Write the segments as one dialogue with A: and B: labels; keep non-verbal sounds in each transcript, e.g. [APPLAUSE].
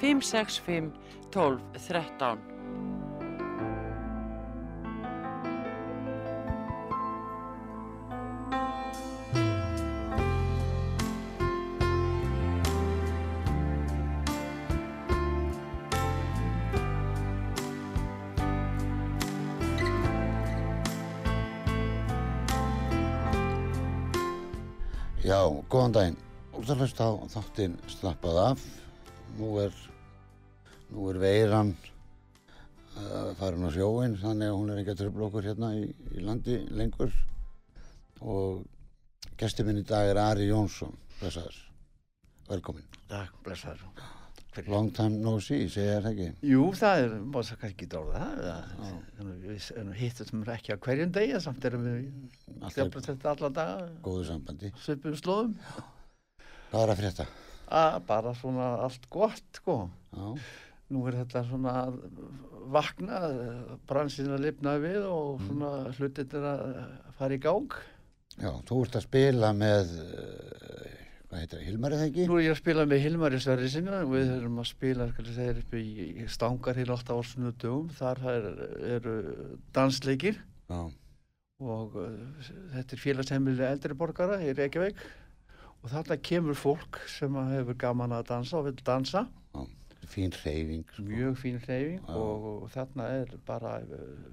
A: 565 12 13
B: Já, góðan daginn. Hlusta á þáttinn slappað af. Nú er, nú er veiran uh, farin á sjóin, þannig að hún er ekki að tröfla okkur hérna í, í landi lengur. Og gestur minn í dag er Ari Jónsson, blessaður. Velkomin.
C: Takk, blessaður.
B: Long time no see, segja það ekki.
C: Jú, það er, má það kannski ekki dráða það. Við hittum ekki á hverjum degi, samt erum við
B: Alltaf
C: þetta alla daga,
B: góðu sambandi.
C: svipum slóðum.
B: Hvað er að frétta?
C: Að bara svona allt gott, sko.
B: Já,
C: Nú er þetta svona vakna, bransin að lifna við og svona hlutit er að fara í gang.
B: já, þú ert að spila með, uh, hvað heitir það, Hilmar eða ekki?
C: Nú er ég að spila með Hilmari Sverri sinna og við erum að spila, skal ég segja, upp í, stangar hér alltaf á sunnudögum. Þar er, eru dansleikir.
B: Já,
C: og uh, þetta er félagsheimili eldri borgara í Reykjavík og þarna kemur fólk sem hefur gaman að dansa og vil dansa
B: fín hreyfing. sko.
C: mjög fín hreyfing og, og þarna er bara uh,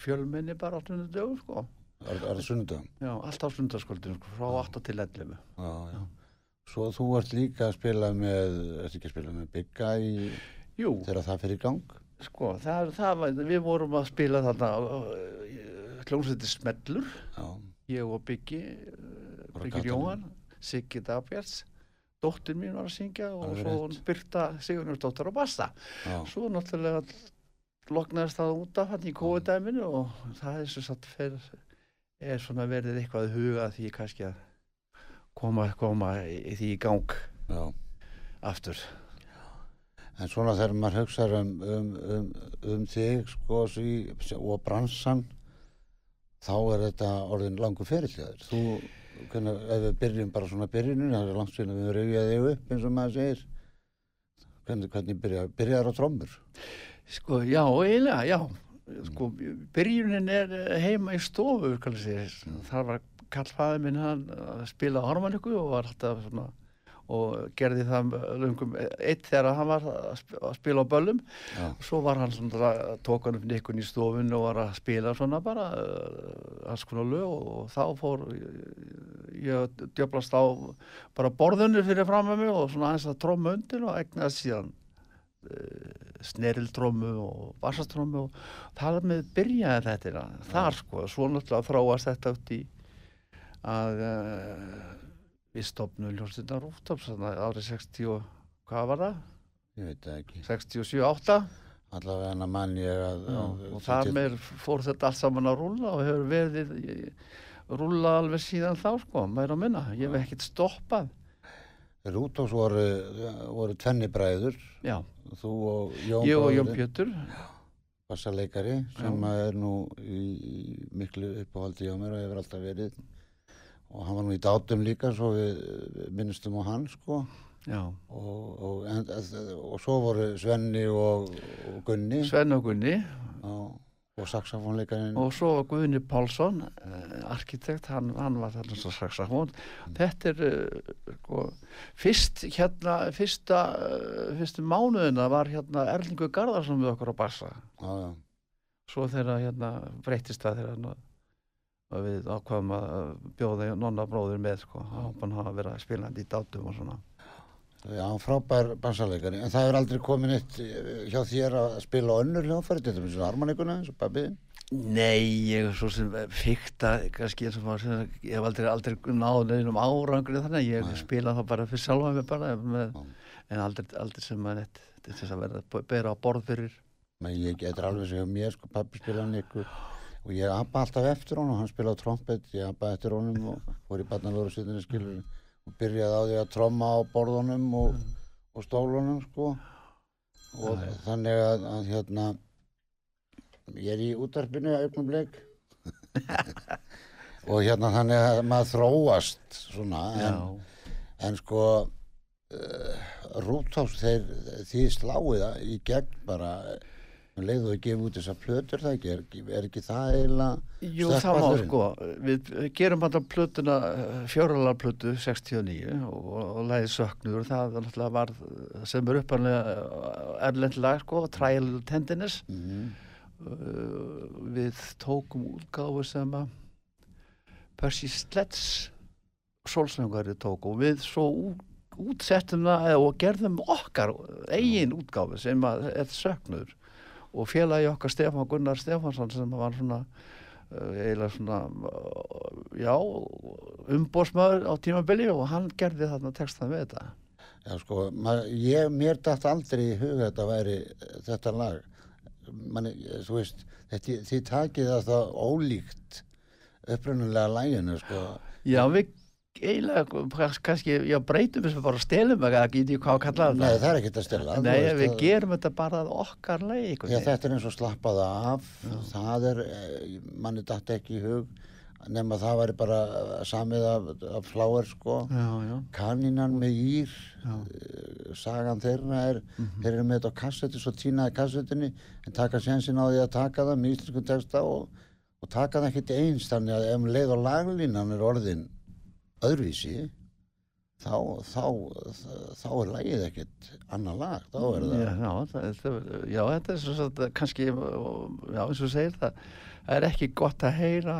C: fjölmenni bara á tundu dögum sko.
B: Er, er?
C: Já, allt á sundarskvöldinu sko, frá 8 til 11
B: Já, já. Svo þú ert líka að spila með, ertu ekki að spila með Bigga í,
C: Jú,
B: þegar það fyrir gang?
C: sko, það, það við vorum að spila þarna hljómsveiti Smellur
B: Já,
C: ég og Byggi Byggir
B: Katalín.
C: Jóhann, Siggi Dagbjörns dóttir mín var að syngja og
B: Alveg
C: svo hún Byrta Sigurjónsdóttir á bassa.
B: Já,
C: svo náttúrulega loknaðist það út af hann í COVID-dæminu og það er svo satt fyrir er svona verið eitthvað að huga því kannski að koma, koma í, því í gang
B: já.
C: aftur.
B: En svona þegar maður hugsaður um, um, um, um þig, sko, og bransan, þá er þetta orðin langur fyrirliður. Þú, hvernig, ef við byrjum bara svona byrjunum, það er langt síðan við rauðjaði upp, eins og maður segir. Hvernig, hvernig byrja, byrjaður á trommur?
C: sko, já, eiginlega, já sko, byrjunin er heima í stofu kann ég segja. þar var kallfæði minn hann að spila á harmoniku og var alltaf svona og gerði það löngum eitt þegar hann var að sp- að spila á böllum.
B: Já,
C: svo var hann svona tók hann upp nikkun í stofun og var að spila svona bara uh, alls konar lög og þá fór ég- ég að djöflast á bara borðinu fyrir fram að mig og svona aðeins að tromma undir og egnaði síðan uh, snerildrommu og bassatrommu og það með byrjaði þetta. Þar sko, svo náttúrulega þróast þetta út í að við stopnum ljóstinnar úttops árið 60 og hvað var það?
B: ég veit það ekki.
C: 67-8
B: Allavega hana mann ég að...
C: Já,
B: að-
C: og þar með fór þetta allt saman að rúlla og hefur verið rúlla alveg síðan þá sko, meira og minna, ég hef ekkert stoppað.
B: Rútos voru, voru tvenni bræður,
C: já,
B: þú og Jón
C: og Jón
B: bróðir,
C: Pétur.
B: Bassaleikari sem
C: Já.
B: er nú í, í miklu uppáhaldi hjá mér og hefur alltaf verið og hann var nú í dátum líka svo við minnstum á hann sko. Og, og, en, og svo voru Svenni og, og Gunni.
C: Sven og Gunni.
B: Og, og saxofónleikarinn.
C: Og svo Guðni Pálsson eh, arkitekt, hann, hann var þarna svo saxafón þetta er eh, sko, fyrst hérna fyrsta, eh, fyrstu mánuðina var hérna Erlingur Garðarsson við okkur á bassa.
B: Já, já,
C: svo þegar hérna breytist það þegar hann og við ákvaðum að bjóða nonna bróður með sko, hann að hafa verið að spilandi í dátum og svona.
B: Já, frábær bassaleikari en það hefur aldrei komin eitt eh, hjá þér að spila á önnur hljóðfæri þetta er eins og harmonikuna eins og babbiðin
C: Nei, ég er svo sem fykta kannski eins og maður sem ég hef aldrei, aldrei náð neinum árangri þannig að ég
B: Nei.
C: spila það bara fyrir sjálfa mig bara með,
B: Já.
C: en aldrei, aldrei sem maður neitt til þess að verða bera á borð fyrir.
B: Men ég getur alveg segja mér, sko, pappi spilaði Nikku og ég abba alltaf eftir honum, hann spilaði trompet, ég abba eftir honum og fór í barnalóru sýttinni skilur og byrjaði á því að tromma á borðunum og, og stólunum, sko. Og þannig að, að hérna, ég er í útarpinu auðvitað bleik [LAUGHS] og hérna þannig að maður þróast svona en, en sko uh, Rútháls þeir því sláið það í gegn bara um leið og að gefa út þessar plötur það ekki, er, er ekki það eiginlega
C: Jú, það má sko, við gerum alltaf plötuna, fjóralar plötu 69 og, og læði söknur það var náttúrulega var sem er uppanlega erlend lag sko, Trial Tenderness.
B: Mhm.
C: uh, við tókum útgáfu sem að Percy Sledge sólsöngari tók og við svo ú- útsettum það og gerðum okkar eigin útgáfu sem að er söknur og félagi okkar Stefán Gunnar Stefánsson sem var svona uh, eiginlega svona uh, já, umbósmaður á tímabili og hann gerði þarna textað með þetta.
B: Já sko, mað, ég, mér dætt aldrei í huga þetta væri eh, þetta lag. Manni, þú veist, þetta, þið takið það það ólíkt upprunulega læginu sko.
C: Já, við eiginlega kannski, já, breytum þess að bara stelum eða ekki í hvað að kalla
B: Nei,
C: þetta
B: það er ekkert að stela
C: Nei,
B: veist,
C: við
B: það-
C: gerum þetta bara að okkar leik
B: Já, þetta er eins og slappaða af, það er, eh, manni dætt ekki í hug, nema það væri bara samið af, af fláir, sko.
C: já, já,
B: Kanínan með ír,
C: Já.
B: eh, sagan þeirra er,
C: Mhm.
B: þeir eru með þetta á kassetu, svo tínaði kassetunni, en taka sjensin á því að taka það með íslensku texta og, og taka það ekkert eins, þannig að ef um leið og laglínan er orðin öðruvísi, þá, þá, þá er lagið ekkert annað lag, þá er það.
C: já, já, það, já, þetta er svo að kannski, já, eins og segir það, það er ekki gott að heyra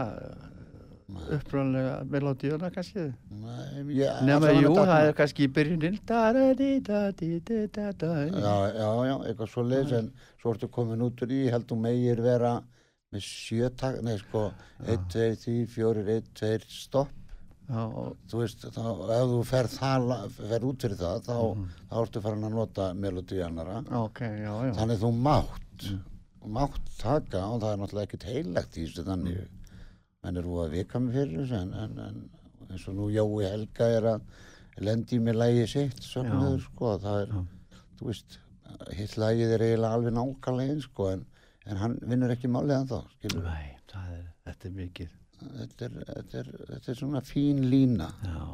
C: uppröðanlega melodíuna kannski.
B: Allavega
C: jú, það er kannski í byrjunin.
B: Já, já, já, eitthvað svo leiðis en svo ertu komin út úr í, ég held þú megir vera með sjötak, nei sko, 1, 2, 3, 4, 1, 2, stopp, þú veist, þá, ef þú ferð, það, ferð út fyrir það, þá, þá ertu farin að nota melodíu annara,
C: ok, já, já.
B: þannig þú mátt, mátt taka og það er náttúrulega ekkert heilagt í þessu þannig, menn er þú að vika mig fyrir þessu en, en, en eins og nú Jói Helga er að lendi í með lægi sitt, sögnuður, sko, það er, þú veist, hitt lagið er eiginlega alveg nákvæmlega eins sko en, en hann vinnur ekki málið en þá, skilur
C: Nei, það er, þetta er mikið.
B: Þetta er, þetta, er, þetta er svona fín lína.
C: Já,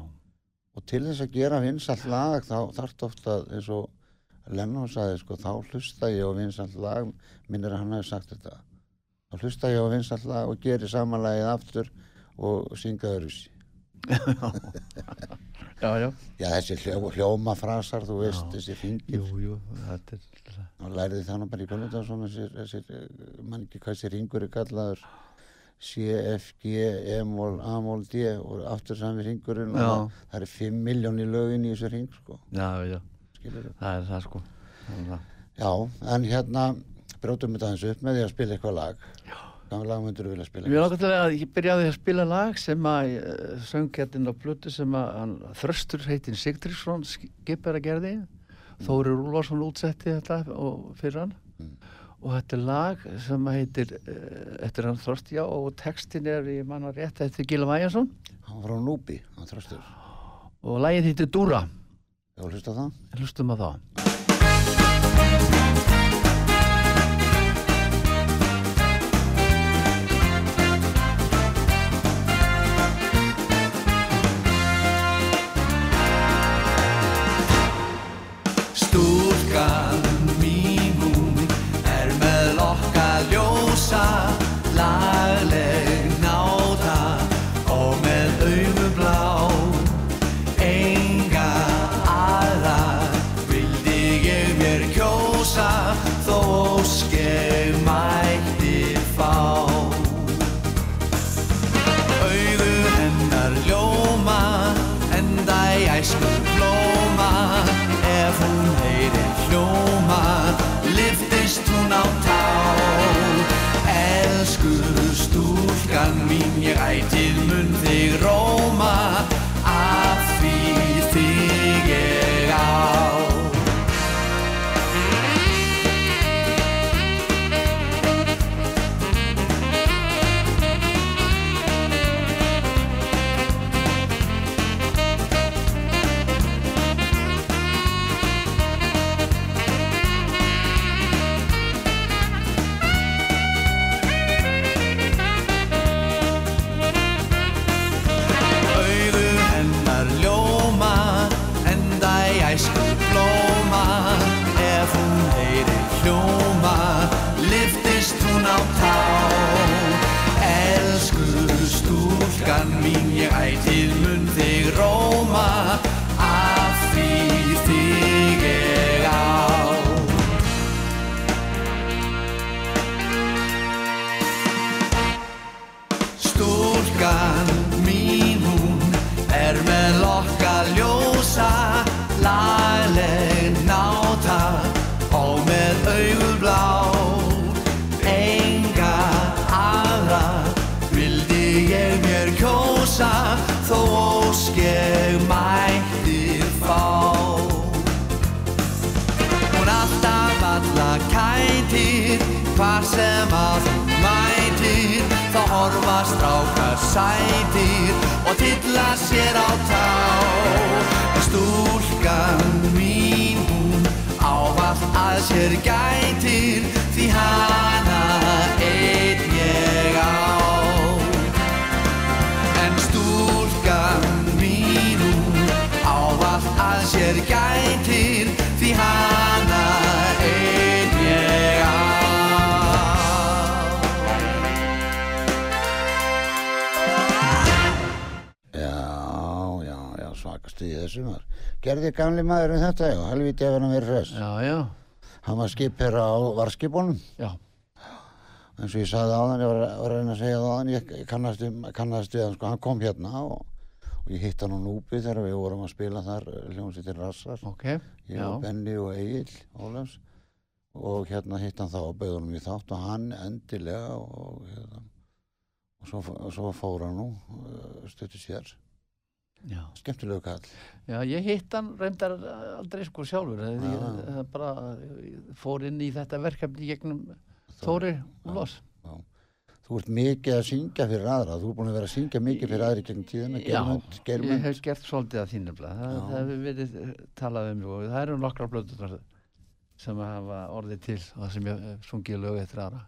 B: og til þess að gera vinsall lag þá þarf ofta eins og Lennon sagði sko þá hlusta ég á vinsall lag. Minnir að hann hafi sagt þetta. Þá hlusta ég á vinsall lag og geri samanlagið aftur og synga öðruvísi. [LAUGHS]
C: Já, já.
B: já þessi hljó, hljómafrasar þú veist
C: Já.
B: þessi fingir
C: Jú, jú, þetta er,
B: og lærði það nú bara í þessir, þessir, mann ekki hvað þessi ringur er kallaður C, F, G, E-mól, A-mól, D og aftur sami ringurinn og það, það er 5 miljón í lögin í þessu ring sko,
C: já, já,
B: skilur
C: það er það sko. Það er það.
B: Já, en hérna brótum við aðeins upp með því að spila eitthvað lag Já. Hvaða lag myndur þú vilja spila?
C: Mér til að ég byrjaði að spila lag sem að uh, söngkettin á plötu sem að Þröstur heitin Sigtríksson skipar að gerði Þóri Rúlarsson útsetti þetta fyrir hann. Og þetta er lag sem að heitir uh, eftir hann Þröst, já og textin er í manna rétt eftir Gila Væjansson
B: Hann var á Núbi, hann þröstur
C: og lagið heitir Dúra.
B: Já, hlusta á það?
C: hlustum að það
D: sætir Og tilla sér á tá. En stúlkan mín hún Ávallt að sér gætir
B: maður. Gerði gamli maðurinn þetta, já, helviti ef hann verið hress.
C: Já, já,
B: Hann var skipherra á varskipunum, eins og ég sagði áðan, ég var, var að reyna að segja það áðan, ég kannast við, kannast við hann, sko, hann kom hérna og, og ég hitt hann á Núpi þegar við vorum að spila þar hljómsýttir Rassar,
C: ok,
B: ég
C: já,
B: og Benni og Egil Ólafs. Og hérna hitt hann þá og bauð honum í þátt og hann endilega og hérna, og svo, og svo fór hann nú uh, stöttu sér,
C: já.
B: skemmtilegu kall.
C: Já, ég hitt hann reyndar aldrei sko sjálfur,
B: Já.
C: ég, ég bara fór inn í þetta verkefni gegnum Þóri Úlfars.
B: Þú ert mikið að syngja fyrir aðra, þú er búin að vera að syngja mikið fyrir aðri gegn tíðina,
C: Já,
B: germund,
C: ég
B: germund.
C: hef gert svolítið að þínu það,
B: Já.
C: það hefur verið talað um og það eru nokkra blöðunar sem hafa orðið til og það sem ég sungið lög eftir aðra.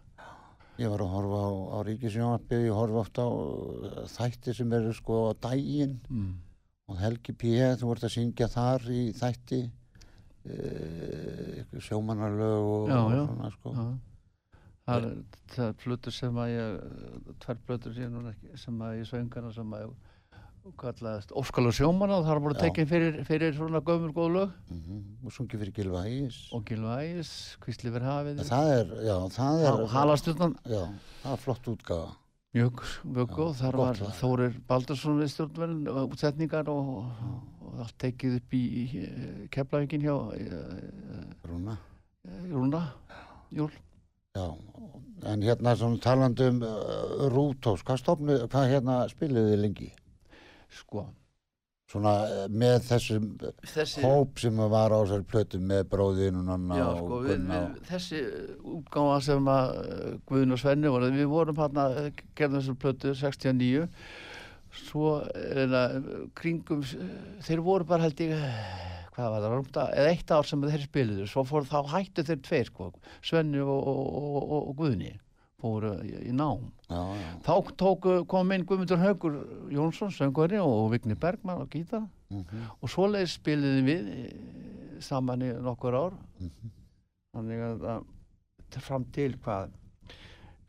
B: Ég var að horfa á, á Ríkisjónarpið, ég horfa oft á uh, þætti sem eru sko á daginn
C: Mm.
B: og Helgi P. þú ert að syngja þar í þætti, uh, sjómanarlög og,
C: Já,
B: og
C: já.
B: svona sko.
C: Já. Það er, er plötur sem að ég, núna ekki, sem að ég söngana sem að ég kallaðist Óskalu sjómanna og það er búin
B: Já.
C: tekin fyrir, fyrir svona gömur góð lög
B: Mm Og sungið fyrir Gilva Ægis.
C: og Gilva Ægis, Kvistli fyrir hafið
B: Það er, já, það er,
C: og Halastjórnan
B: já, það er flott útgafa.
C: mjög, mjög góð, þar var
B: lag.
C: Þórir Baldursson við stjórnverðin og útsetningar og, og allt tekið upp í, í keflavíkin hjá uh,
B: Rúna.
C: Rúna Júl
B: Já, en hérna svona talandi um uh, Rútós, hvað stofnu, hvað hérna spiliði þið lengi?
C: Sko,
B: Svona uh, með þessum
C: þessi
B: hóp sem var á þessari plötu með bróðinu Nonna
C: Já,
B: og
C: sko, við,
B: Gunna
C: við, þessi útgáfa sem að uh, Guðun og Svenni voru, við vorum hérna, gerðum þessu plötu 69 svo uh, kringum, þeir voru bara held ég, hvað var það, rúmta, eða eitt ár sem þeir spiluðu, svo fór þá hættu þeir tveir, sko, Svenni og, og, og, og, og Guðni fóru í, í nám.
B: Já, já,
C: Þá tóku, kom inn Guðmundur Haugur Jónsson, söngvari og Vigni Bergman og gítar.
B: Mhm,
C: og svoleiðis spiliðum við eh, saman í nokkur ár.
B: Mhm,
C: þannig að, fram til hvað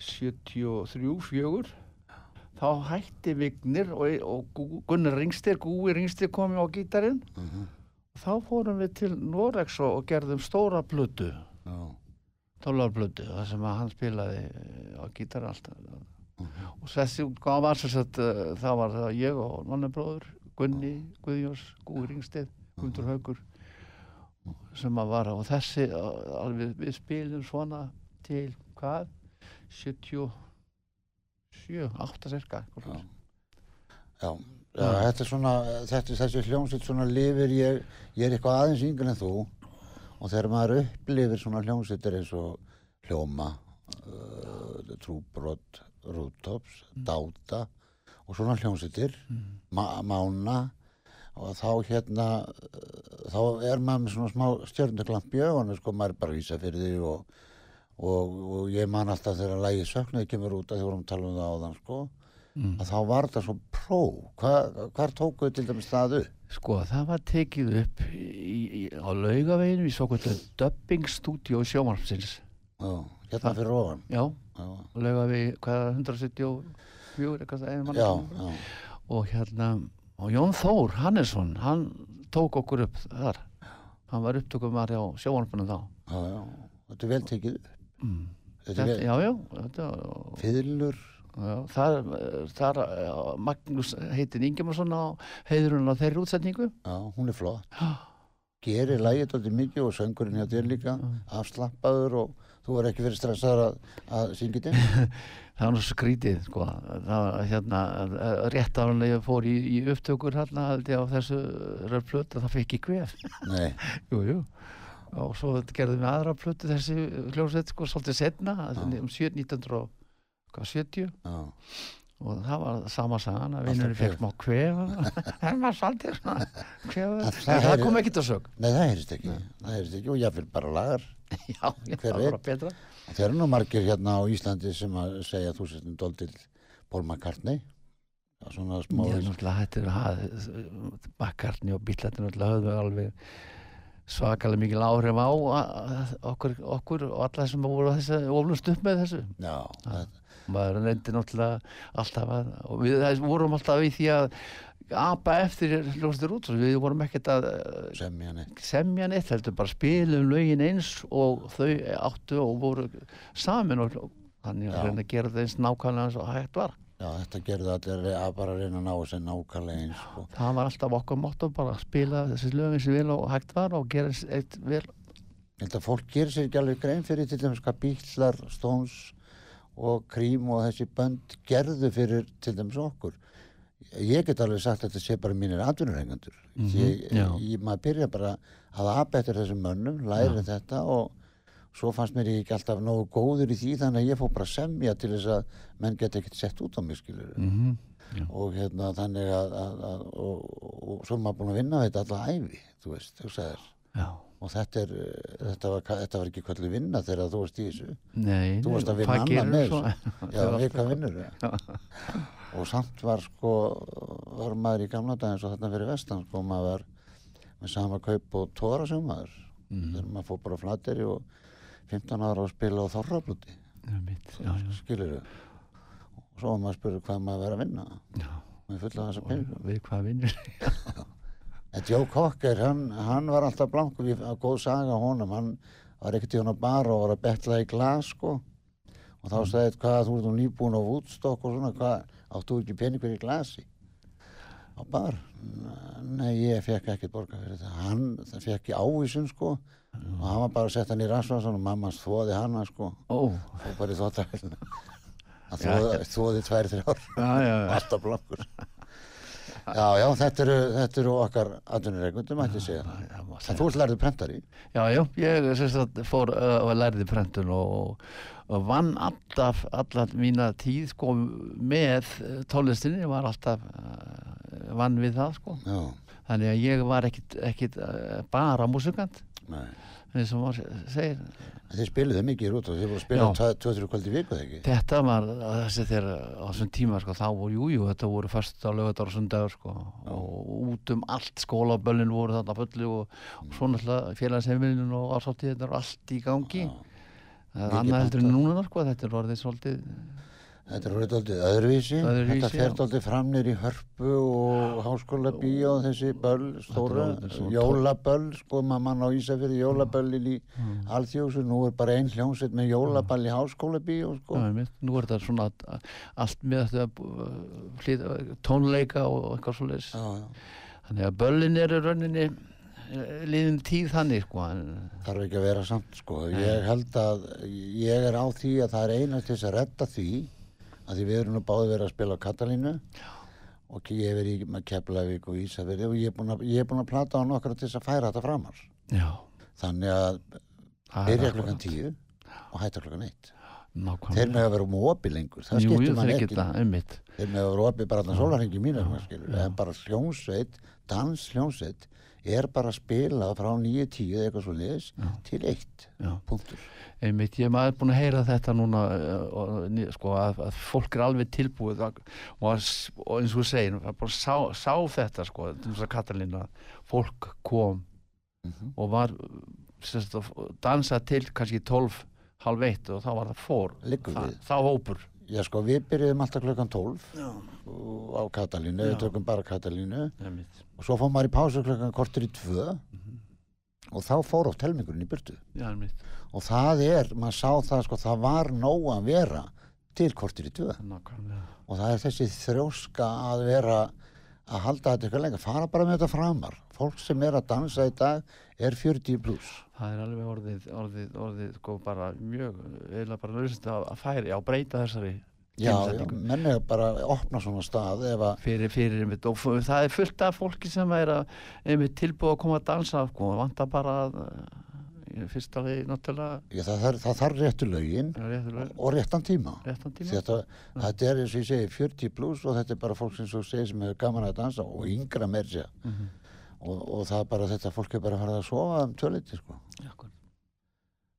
C: 73, 4 þá hætti Vignir og, og Gunnar Ringstir, Gúi Ringstir komi á gítarinn.
B: Mhm,
C: þá fórum við til Norex og, og gerðum stóra plötu.
B: Já,
C: tólarplötu, þar sem hann spilaði eh, á gítar alltaf.
B: Mhm,
C: og þessi útgáfa var uh, það var það ég og nonnabróður Gunni, Guðjóns, Gúi Ringstir Guðmundur Haugur sem að vara. Og þessi uh, alveg við spilum svona til hvað? 77 8 cirka
B: já. Já, já, þetta er svona, þetta, þessi hljómsveit svona lifir ég, ég er eitthvað aðeins yngri en þú og þegar maður upplifir svona hljómsveitir eins og hljóma, uh, trúbrot, rútops, dáta og svona hljómsveitir, ma mána og þá hérna, uh, þá er maður með svona smá stjörnuglamp í augunum, sko, maður er bara að vísa fyrir því og, og, og ég man alltaf þegar lægi söknuði kemur út að því vorum að tala um það áðan, sko, að þá var þetta svo pró Hva, hvar tókuðu til dæmis það upp?
C: Sko það var tekið upp í, í, á laugaveginu í svo kvöldu dubbing stúdíu sjómarpsins
B: já, hérna fyrir ofan?
C: Já,
B: já,
C: laugavegi hvað 174 eitthvað
B: já,
C: mann
B: já,
C: og hérna og Jón Þór Hannesson hann tók okkur upp þar. Hann var upptökum maður á sjóanspunum þá.
B: Já, já. Þetta er vel tekið upp.
C: Mm.
B: þetta
C: þetta, já, já, þetta,
B: fiðlur.
C: já þar, þar já, Magnús heitin Ingemannsson á heiðurinn á þeirri útsetningu
B: já, hún er flott. Gerir lægið þetta mikið og söngurinn hjá þér líka afslappaður og þú er ekki verið stressaður að, að syngja þetta [LAUGHS]
C: það var svo skrítið sko. það var hérna rétt álega ég fór í, í upptökur hérna á þessu röflötu það fekk ég [LAUGHS] jú. og svo gerðum við aðra plötu þessi hljómsveit sko svolítið setna um 7, 1970
B: já,
C: og það var sama sagan að
B: kvef.
C: fekk smá kvef [LAUGHS] það var svolítið svona kvef
B: En
C: en
B: það
C: það
B: er-
C: kom ekkert á sög.
B: Nei það heyrist ekki. Það heyrist ekki. Og jáfnvel bara lagar. [LAUGHS]
C: Já, það var betra.
B: Þeir eru nú margir hérna á Íslandi sem að segja að þú sért um dóldil Paul McCartney. Já, svona smá
C: Já, náttúrulega er hað, bakkarni og bílarnir náttúrulega höfðu alveg svakalega mikil áhrif á okkur, okkur og alla þessum að oflust upp með þessu.
B: Já, það,
C: maður reyndi náttúrulega alltaf að og við vorum alltaf í því að apa eftir hljóstur út við vorum ekkert að eh,
B: semja neitt.
C: semja neitt heldur bara spilum lögin eins og þau áttu og voru samin og og þannig að reyna að gera það eins nákvæmlega eins og hægt var.
B: Já, þetta gerðu allir að bara reyna að ná þessi nákvæmlega eins sko.
C: það var alltaf okkar motto bara að spila þessi lögin sem vel og hægt var og gera eins eitt
B: held að fólk gerir sér ekki alveg grein fyrir til dæmis hvað Bílar, Stones og Cream og þessi bönd gerðu fyrir til dæmis okkur. Ég get alveg sagt að þetta sé bara mínir atvinnurengandur. Mm ég,
C: já.
B: ég, maður byrja bara að apa eftir þessum mönnum, læri þetta og svo fannst mér ekki alltaf nógu góður í því þannig að ég fór bara að semja til þess að menn geta ekkert sett út á mig skilur.
C: mm
B: Og hérna þannig að, að, að og, og, svo er maður búin að vinna þetta alla æfi, þú veist, þú sagðir
C: já,
B: og þetta, er, eh, þetta, var, þetta var ekki kvöldu vinna þegar þú varst í þessu.
C: Nei,
B: Þú varst að vinna
C: gerirðu
B: með þessu. [LAUGHS] Já, hvað vinnur og samt var sko var maður í gamla daginn svo þarna fyrir vestan sko maður var með sama kaup og tóra sem maður
C: Mhm.
B: þegar maður fór bara flateri og 15 ára að spila á
C: já,
B: skilur og svo maður að spyrja hvað maður verið að vinna.
C: Já.
B: með fulla þessa peningum
C: Og við hvað vinnur [LAUGHS]
B: Joe Cocker, hann, hann var alltaf blankur, við, að góð saga honum, hann var ekkert í hann að bara og var að betla í glas, sko. Og þá sagði þetta, hvað, þú ert nú nýbúin á Woodstock og svona, hvað, áttu ekki peningur í glasi? Á bar? Nei, ég fekk ekkert borga fyrir þetta. Hann, það fekk í ávísun, sko, og hann var bara að setja hann í rasvarsan og mammas þvoði hana, sko,
C: Ó,
B: og bara í þvóttavélina. [LAUGHS] Hann þvoði tvær, þrjár
C: já, já, já.
B: alltaf blankur já, já, þetta eru, þetta eru okkar atvinnureikundum, ætti að segja. það
C: já, má
B: en þú ert lærið prentari?
C: Já, já, ég sagt, fór uh, og lærði prentun og, og vann alltaf, allar mína tíð sko með tónlistinni, var alltaf uh, vann við það sko.
B: já,
C: Þannig að ég var ekkit, ekkit uh, bara músikant,
B: nei
C: eins og maður segir.
B: þið spiluðu mikið í rúta, þið voru að spila
C: Já.
B: 2-3 kvöldi í viku, þegar ekki?
C: Þetta var þessi þegar á þessum tíma sko, þá voru, jú, jú, þetta voru fyrst á lögadar og sundagur sko og út um allt skólaböllin voru þarna fullu og, og svo náttúrulega félagsheimilin og ásáttíðin og allt í gangi.
B: Já.
C: Það er annað heldur en núna sko, þetta er orðið svolítið,
B: Þetta er orðið aldrei öðruvísi,
C: Öðruvísi,
B: þetta
C: já.
B: aldrei fram nýr í hörpu og háskóla bíó, þessi böll, stóra, jólaböll, sko, maður mann á Ísafjörði, jólaböllin í alþjóðsu, nú er bara ein hljómsveit með jólaball í háskóla bíó, sko.
C: já, nú er þetta svona allt með þetta uh, hlið, tónleika og eitthvað svoleiðis.
B: Já, já.
C: Þannig að böllin eru rauninni eh, liðin tíð þannig sko,
B: þarf ekki að vera samt sko. Ég held að ég er á því að það er eina til þess að redda því að því við erum nú báði verið að spila á Katalínu og ég hef verið í með Keflavík og Ísafirði og ég er búin að, plata á nokkra til þess að færa þetta framar.
C: já,
B: Þannig að byrja klokkan tíu og hætta klokkan eitt.
C: Nákvæmlega.
B: Þeir með að vera um opi lengur, það
C: jú,
B: skiptir mann ekki. Þeir með að vera opi bara allan sólarhengi skilur. En bara hljómsveit, dans hljómsveit, er bara að spila frá 9-10 eða eitthvað svo liðis til eitt.
C: Já.
B: Punktur.
C: Einmitt, ég maður búin að heyra þetta núna uh, og, sko, að, að fólk er alveg tilbúið og, að og eins og það bara sá, sá þetta sko, Katalína fólk kom
B: Mhm.
C: og var sérst, að dansa til kannski 12 halv eitt og þá var það fór
B: Liggur
C: Þa,
B: við.
C: þá hópur
B: Já sko, við byrjuðum alltaf klukkan 12
C: Já.
B: á Katalínu, við tökum bara Katalínu. Og svo fór maður í pásu klukkan kortur í tvö. Og þá fór oft helmingurinn í burtu.
C: Já,
B: og það er, maður sá það sko, það var nóg að vera til kortur í tvö.
C: Nákvæmlega.
B: Og það er þessi þrjóska að vera að halda þetta eitthvað lengur, fara bara með þetta framar. Fólk sem er að dansa í dag er 40 pluss.
E: það er alveg orðið, orðið, orðið sko bara mjög, eða bara nöðsynst að færi, já, breyta þessari
B: Já, já, menn er bara að opna svona stað ef að,
E: fyrir, fyrir einmitt og það er fullt af fólki sem er að, einmitt tilbúið að koma að dansa sko, vantar bara að, eh, í fyrsta leið náttúrulega
B: já, það, þarf, það þarf réttu lögin
E: réttulega,
B: og réttan tíma.
E: réttan tíma
B: Þetta, þetta er eins og ég segi 40 pluss og þetta er bara fólk sem svo segir sem hefur gaman að dansa og yngra meir sér.
E: Mhm.
B: Og, og það er bara þetta fólk er bara að fara að sofa um töliti sko.
E: Akkúrat.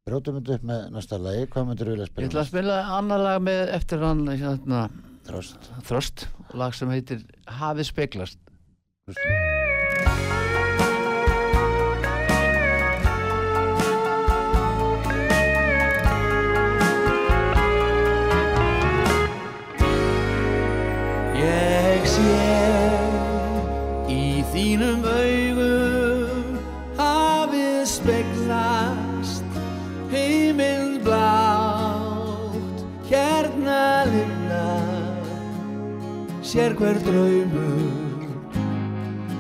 B: Brjótum þetta upp með næsta lagi, hvað myndir þú vilja
E: Ég
B: spila?
E: ætla að spila annar lag með eftir hann hérna,
B: Tröst.
E: Þröst, lag sem heitir Hafið speglast
C: Ég sé í þínum sér hver draumur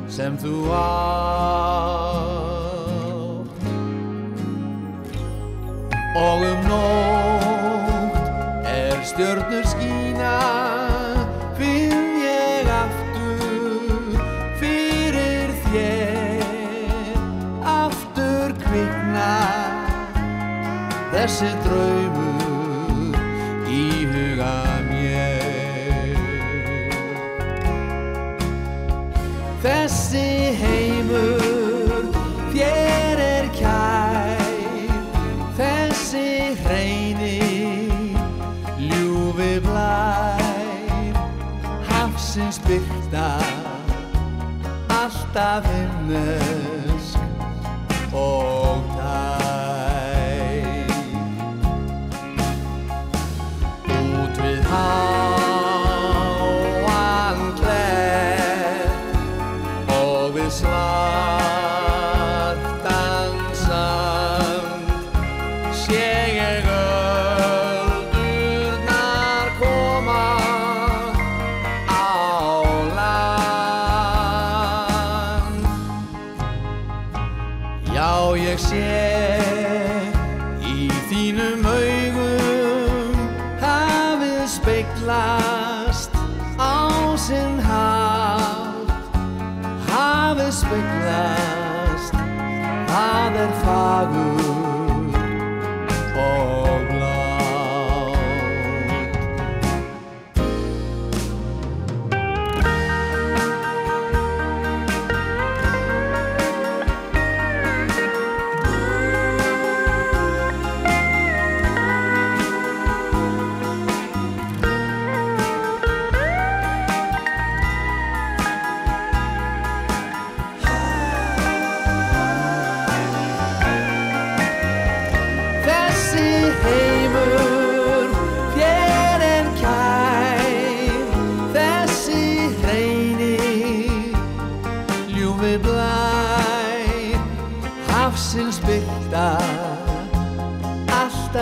C: sem þú átt. Og um nótt er stjörnur skína finn ég aftur fyrir þér. Aftur kvikna þessi draumur Þessi heimur þér er kær. Þessi hreini ljúfi blær. Hafsins byrta alltaf himnesk og tær. Út við háan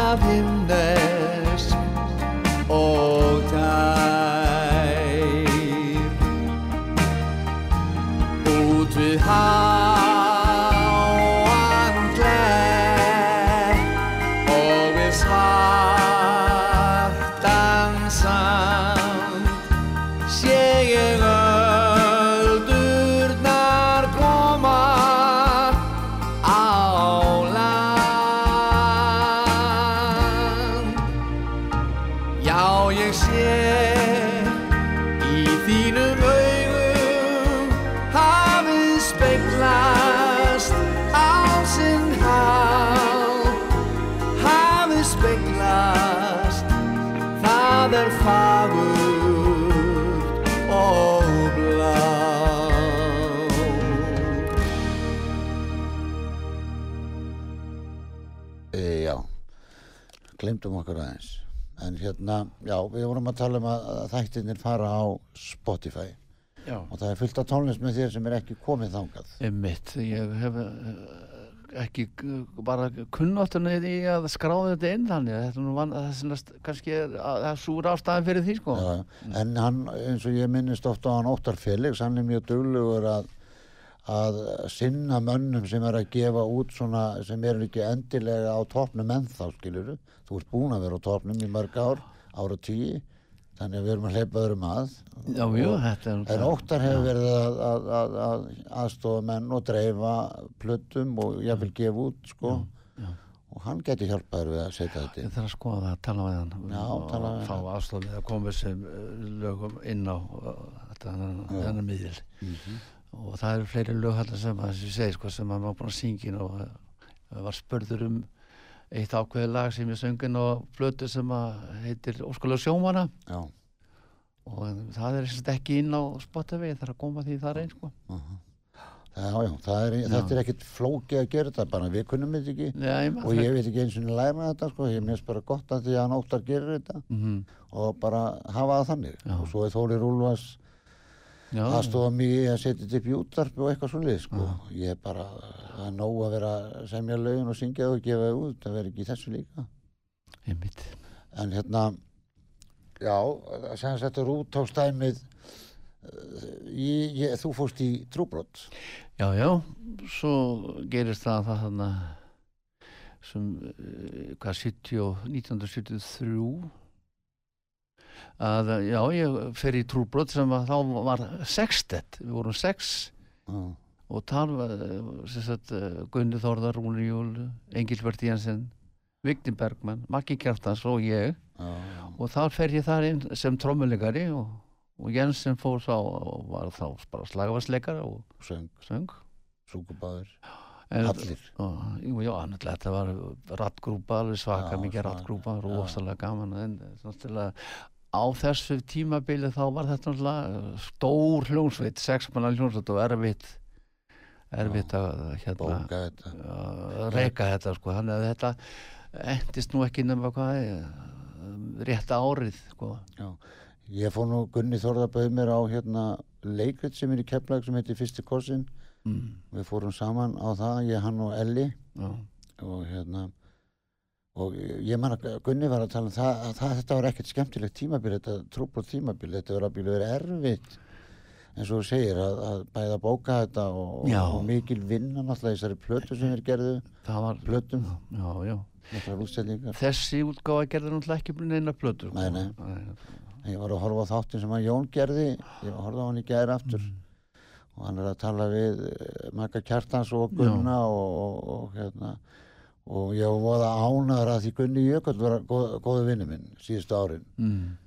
C: alltaf himnesk
B: glemdum okkur aðeins. En hérna, já, við vorum að tala um að, að þættirnir fara á Spotify
E: Já,
B: og það er fullt af tónlist með þér sem er ekki komið þangað.
E: einmitt ég hef eh, ekki bara kunnáttunni í að skráða þetta inn þannig að þetta nú vann er svona kannski er, að, það er súr ástæðan fyrir því sko
B: Já, en hann, eins og ég minnist ofta á hann Óttar Felix, hann er mjög duglegur að, að sinna mönnum sem er að gefa út svona sem eru ekki endilega á topnum ennþá skilur þú ert búin að vera á topnum í mörg ár ára tíu þannig að við erum að hleypa öðrum að.
C: Já, jú, þetta er
B: En óttar hefur verið að, að, að, að aðstofa menn og dreifa plötum og jáfnvel gefa út sko.
C: Já.
B: og hann geti hjálpaður við að setja þetta
C: Ég þarf að skoða það, tala við hann.
B: Já,
C: og
B: tala
C: fá
B: hann.
C: aðstofið að koma sem lögum inn á uh, þetta þennan miðil.
B: Mhm.
C: Og það eru fleiri lög þarna sem að þessi segi sko sem að maður búin að syngja og uh, var spurður um eitt ákveði lag sem ég söngin á flötu sem að heitir Óskalega sjómana
B: Já,
C: og það er sem ekki inn á það er að koma því þar einn sko.
B: Það, já, já, það er, þetta er ekkit flókið að gera þetta bara við kunnum þetta ekki.
C: Nei,
B: og ég veit ekki eins og læra þetta sko, ég minnst bara gott að því að hann óttar gerir þetta.
C: Mm
B: og bara hafa það þannig.
C: Já.
B: og svo er Þórir Úlfars
C: já,
B: aðstofa mig að setja þetta upp í útvarp og eitthvað svo lið sko. ég er bara, það er nóg að vera að semja lögin og syngja og gefa þau út það verður ekki þessu líka.
C: Einmitt.
B: En hérna já, sem þetta er út á stæmið ég, ég, þú fórst í trúbrott
C: Já, já, svo gerist það það þarna sem, eh, hvað, 70, og- 1973 að, já, ég fer í trúbrot sem að þá var sextett, við vorum sex
B: já,
C: og þar var, eh, eh, Gunni Þórðar, Rúni Júl, Engilbert Jensen, Vigni Bergmann, Maggi Kjartans og ég.
B: Já,
C: og þar fer ég þar inn sem trommuleikari og, og Jensen fór þá og var þá bara slagavarsleikari og
B: söng,
C: söng.
B: Súkubáður
C: En-
B: allir.
C: Og, jú, já, annarlega þetta var rattgrúpa, alveg svaka
B: Já,
C: mikið rattgrúpa, rosalega gaman. En náttúrulega á þessu tímabili þá var þetta náttúrulega stór hljónsveit, sexmanna hljónsveit og erfitt erfitt að hérna
B: þetta.
C: reyka þetta sko, þannig að þetta endist nú ekki nema hvað eh, rétta árið sko.
B: já. ég fór nú Gunni Þórðar bauð mér á hérna leikrit sem er í Keflag sem heitir Fyrsti Kossin
C: mm,
B: við fórum saman á það, ég, hann og Elli.
C: Já,
B: og hérna og ég man að Gunni var að tala um það, að það þetta var ekkert skemmtilegt tímabil þetta trúbrot tímabil, þetta var að bílu verið erfitt. Eins og þú segir að, að bæða bóka þetta og, og mikil vinna náttúrulega þessari plötu sem þeir gerðu
C: það var
B: plötum,
C: já, já. þessi útgáfa gerði náttúrulega ekki neina plötur sko.
B: Nei, nei. ég var að horfa á þáttin sem að Jón gerði. Ég horfði á hann í gæri aftur. Og hann er að tala við eh, Magga Kjartans og Gunna og, og, og hérna og ég var voða ánaður að því Gunni Jökull var góð, góðu vinnu minn síðustu árin.
C: Mm,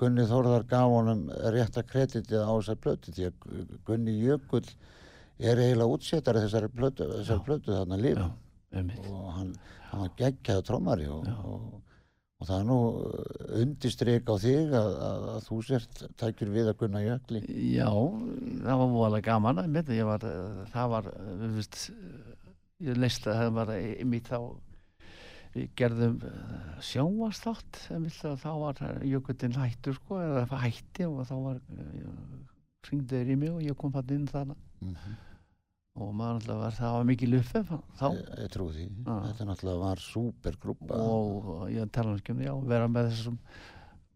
B: Gunni Þórðar gaf honum rétta kreditið á þessar plötu því að Gunni Jökull er eiginlega útsettari þessari plötu, þessari plötu þarna
C: já,
B: líf
C: einmitt.
B: Og hann, hann var geggjaðu trómari og, og, og það er nú undistrik á þig að, að, að þú sért tækir við að Gunna Jökli.
C: Já, það var voðalega gaman ég var, eh, það var við veist, eh, ég leist að það var einmitt þá við gerðum sjónvastátt einmitt að þá var jökullin hættur sko, eða hætti og þá var hringdeður í mig og ég kom það inn þarna.
B: Mm
C: og maður alltaf var, það var mikið luffi þá.
B: Ég, ég trú því,
C: Já.
B: þetta náttúrulega var súpergrúpa
C: og ég tala um já, vera með þessum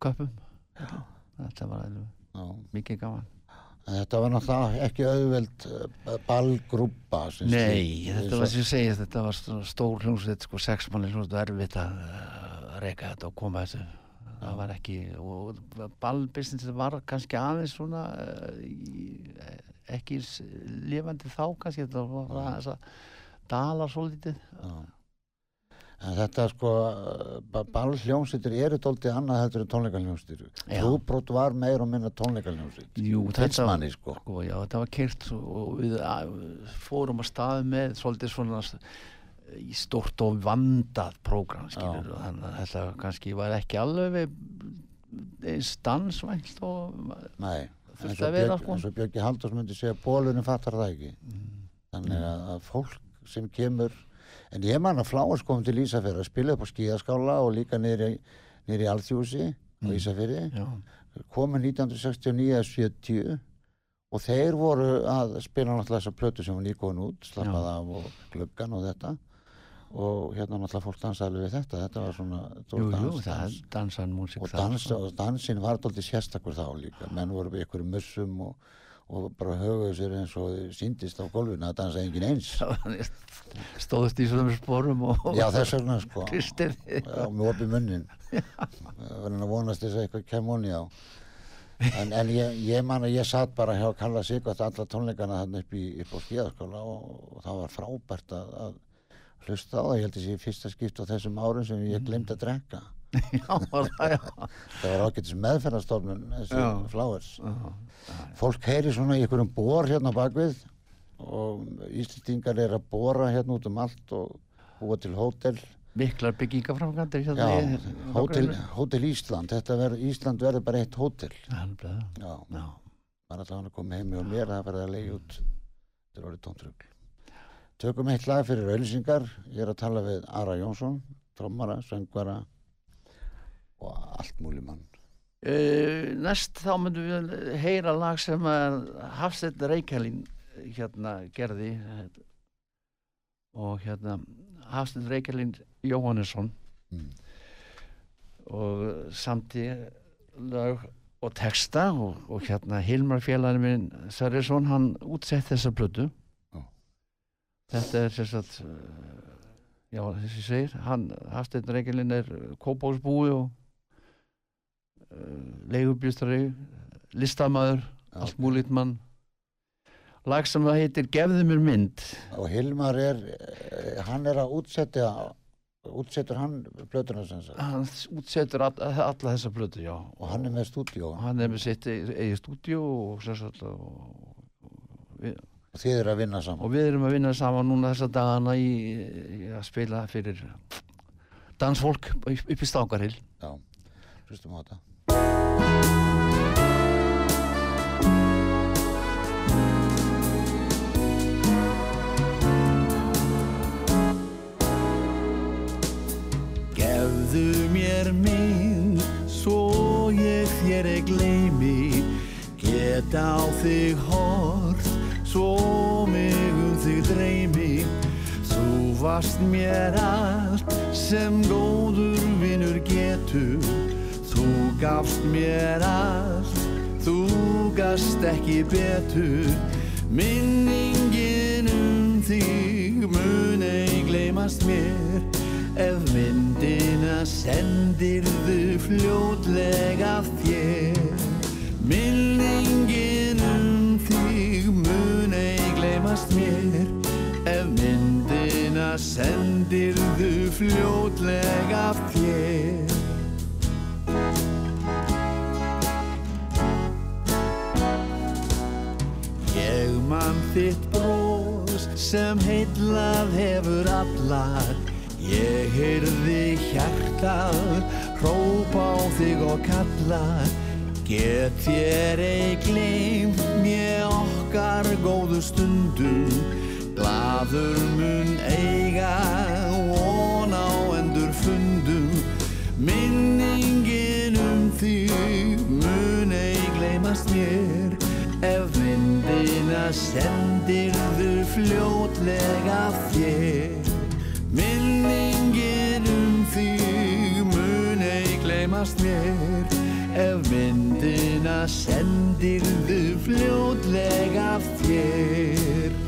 C: köpum þetta var alveg
B: Já.
C: mikið gaman
B: þetta var náttúrulega ekki auðveld uh, ballgrúpa
C: Nei,
B: slík.
C: þetta var sem ég segi, þetta var stó- stór hljómsveit, sko, sex manni hljómsveit og erfitt að uh, reyka þetta og koma þessu. Það var ekki, og ballbusiness var kannski aðeins svona, í, ekki lifandi þá kannski, þetta var aðeins að dala svo lítið.
B: En þetta sko, ballhljómsveitir eru doldið annað heldur en tónleikaljómsveitir.
C: Já.
B: Trúbrot var meir og minna tónleikaljómsveit.
C: Jú, þetta var,
B: sko.
C: sko, já, þetta var kyrt og við fórum að staði með svolítið svona í stort og vandað prógram, skilur, og þannig að þetta kannski var ekki alveg eins dansvænt og
B: Nei,
C: Þurfti að vera,
B: Björg,
C: sko.
B: eins og Björki Halldórs myndi segja bólunum fattar það ekki.
C: Mm.
B: Þannig að fólk sem kemur, en ég man að Fláars kom til Ísafjörð að spila upp á skíðaskála og líka niður í, Alþjósi á Ísafjörði. komu 1969 eða 70 og þeir voru að spila náttúrulega þessa plötu sem var nýgóðin út slappað af og gluggan og þetta og hérna náttúrulega fólk dansaði við þetta þetta var svona
C: jú, jú,
B: dans,
C: er
B: dans.
C: dansan músík
B: og, dans,
C: sko.
B: og dansin var doldið sérstakur þá líka menn voru við ykkur mussum og, og bara höfuðu sér eins og síndist á gólfinu að dansa engin eins.
F: Stóðust í svona sporum og
B: já þess vegna sko. Já, með opið munnin verðin að vonast þess að eitthvað kem honi á. En, en ég, ég man að ég satt bara hjá Kalla Sigvart alla tónleikana þannig upp, upp á skíðaskóla og, og það var frábært að, að hlusta á það, ég held að sé fyrsta skipt á þessum árum sem ég glemt að drekka
F: já, það, já. [LAUGHS]
B: það var ágætis meðferðarstofnun þessi
F: Já.
B: fólk heyri svona í einhverjum bor hérna bakvið og Íslandingar er að bora hérna út um allt og búa til hótel.
F: Miklar byggingaframkantir
B: Já,
F: hérna
B: hótel, hótel Ísland. Verður, Ísland verður bara eitt hótel.
F: Já,
B: maður ætla hann að koma heim og mér það verður að leiði út. Þetta er orðið tóntrugl. Tökum eitt lag fyrir auðlýsingar ég er að tala við Ara Jónsson trommara, söngvara og allt múli mann
F: Uh, næst þá myndum við heyra lag sem að Hafstedt Reykjælin hérna gerði eh, og hérna Hafstedt Reykjælin Jóhannesson
B: mm.
F: og samti lög og texta og, og hérna Hilmar félagin minn Sverrisson hann útsett þessa
B: Já.
F: þetta er sem sagt uh, já þessi segir hann Hafstedt Reykjælin er kópásbúi og leigubjústari listamaður,
B: Já.
F: allt múlít mann. Lag sem það heitir Gefðu mér mynd.
B: Og Hilmar er eh, hann er að útsetja útsettur hann sagt?
F: Hann útsetur all, alla þessa plötu já.
B: Og hann er með stúdíó?
F: Hann er með sitt eigið stúdíu og, sem sagt, og, og, við,
B: og þið eru að vinna saman?
F: Og við erum að vinna saman núna þessa dagana í, í að spila fyrir dansfólk upp í Stangarhill
B: já, hlustum á þetta
C: Gefðu mér minn svo ég þér ei gleymi. Get á þig hort svo mig um þig dreymi. Þú varst mér allt sem góður vinnur getur gafst mér allt, þú gast ekki betur. Minningin um þig mun ei gleymast mér. Ef myndina sendirðu fljótlega þér. Minningin um þig mun ei gleymast mér. Ef myndina sendirðu fljótlega þér þitt brós sem heitlað hefur allar Ég heyrði hjartað hrópa á þig og kalla. Get þér ei gleymt mér okkar góðu stundum Glaður mun eiga von á endur fundum. Minningin um þig mun ei gleymast mér myndina sendirðu fljótlega þér. Minningin um þig mun ei gleymast mér. Ef myndina sendirðu fljótlega þér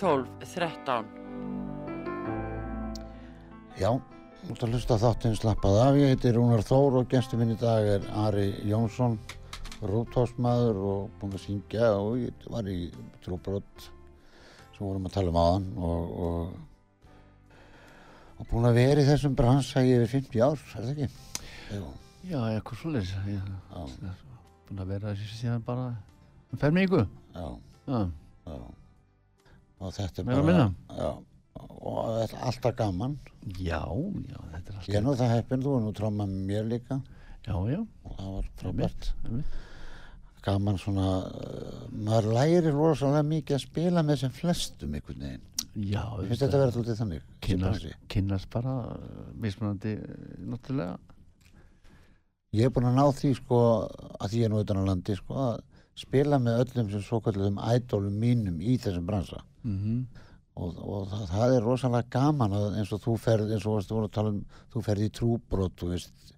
A: 12 13
B: Já, ert að hlusta þáttinn slappað af. Ég heiti Rúnar Þór og gestur minn í dag er Ari Jónsson, rútásmaður og búinn að syngja og ég var í trúbrott sem vorum að tala um aðan og, og, og búinn að vera í þessum bransa í yfir 50 ár, er það ekki? Jú,
C: Já, eitthvað svolítið. Ég
B: já,
C: er búin að vera þessi síðan bara um fermingu.
B: já,
C: Já,
B: já. Og þetta er bara... Já, og þetta er alltaf gaman.
C: Já, já, þetta er
B: Ég er
C: alltaf.
B: nú það heppin, þú er nú tróma með mér líka
C: Já, já,
B: og það var frábært. gaman svona, uh, maður lærir rosalega mikið að spila með sem flestum einhvern veginn.
C: Já,
B: finnst þetta að vera alltaf þannig. bransi.
C: kynnast bara uh, mismunandi uh, náttúrulega.
B: Ég er búinn að ná því sko, að ég er nú utan á landi sko, að spila með öllum sem svo kallum ædólum mínum í þessum bransa.
C: Mm
B: Og, og það, það er rosalega gaman að eins og þú ferð, eins og þú voru að tala um, þú ferð í trúbrot, þú veist,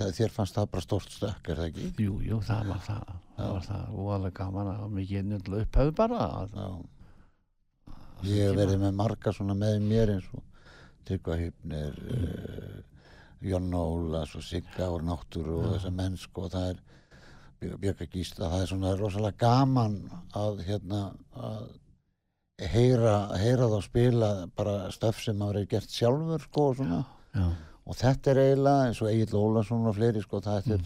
B: það, þér fannst það bara stórt stökk, er það ekki?
C: Jú, jú, það var það. Það var það óalega gaman að mikið njöldlega upphæðu bara.
B: Já. Ég hef verið með marga svona með mér eins og Tryggva Hypnir, uh, Jonna Ólas og Sigga og Náttúru og þessa mennsk og það er Björka Gísla, það er svona rosalega gaman að hérna að heyra, heyra þá spila bara stöf sem maður er gert sjálfur sko og svona.
C: Já,
B: og þetta er eiginlega eins og Egil Ólason og fleiri sko það er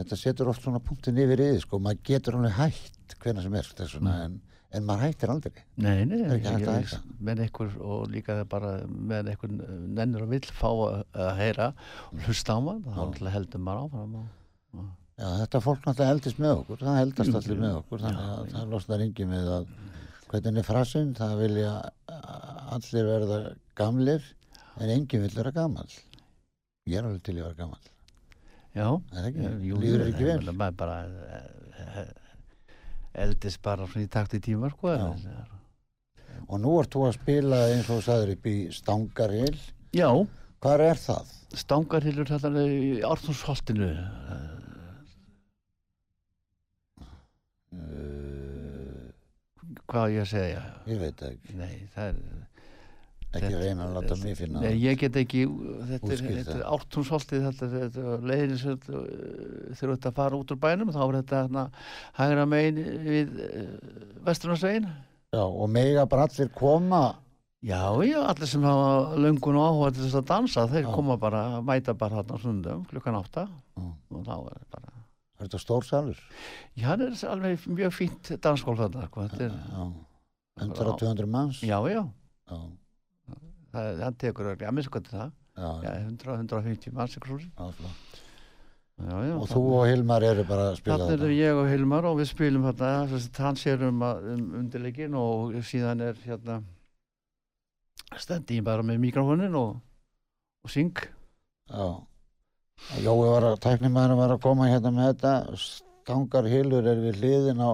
B: þetta setur oft svona punktin yfir því sko maður getur alveg hætt hvena sem er sko, þess vegna en, en maður hættir aldrei.
C: Nei, nei,
B: hægt að
C: með einhver og líka bara með einhver nennur og vill fá að, að heyra og hlusta á maður, þá heldur maður áfram og,
B: Já, þetta fólk náttúrulega eldist með okkur, það eldast
C: Jú,
B: allir með okkur, þannig að það losnar engi með að hvernig er frasinn, það vilja allir verða gamlir en enginn vil vera gamall. Ég er alveg til að vera gamall,
C: Já,
B: er það ekki?
C: jú, jú,
B: Líður ekki vel?
C: meina, maður bara eh, eh, eldist bara svona í takt í tíma sko
B: Já. Og nú ert þú að spila eins og sagðir upp í Stangarhill,
C: Já,
B: hvar er það?
C: stangarhillur þetta í Ártúnsholtinu
B: Uh,
C: hvað á ég að segja
B: ég veit ekki,
C: Nei, er
B: ekki
C: Þetta-
B: reyna að láta mig finna
C: Nei, ég get ekki, þetta er, þetta ártúnsholtið, þetta þetta leiðin sem uh, þegar þetta fara út úr bænum, þá er þetta hérna hægra megin við uh, vestunarsvegin.
B: Já, og mega bara allir koma,
C: Já, já, allir sem hafa löngun og áhuga til þess að dansa, þeir
B: Já.
C: koma bara, mæta bara hérna á sundum, klukkan átta
B: Já.
C: og þá er bara,
B: er þetta stórsalur?
C: já, það er alveg mjög fínt þetta, sko, þetta er,
B: Já, 100-200 manns?
C: já, já,
B: Já,
C: það, það tekur já, minnst hvað það,
B: já,
C: já, 100-150 manns, eitthvað svo,
B: já, flott.
C: já, já.
B: Og þú og Hilmar eru bara að spila
C: Þannig er ég og Hilmar og við spilum hérna, að hann sér um, að- um undirleikin og síðan er hérna stendi ég bara með mikrofónin og, og syng.
B: Já. Jói var að, tæknimæðurinn var að koma hérna með þetta, stangar hilur er við hliðin á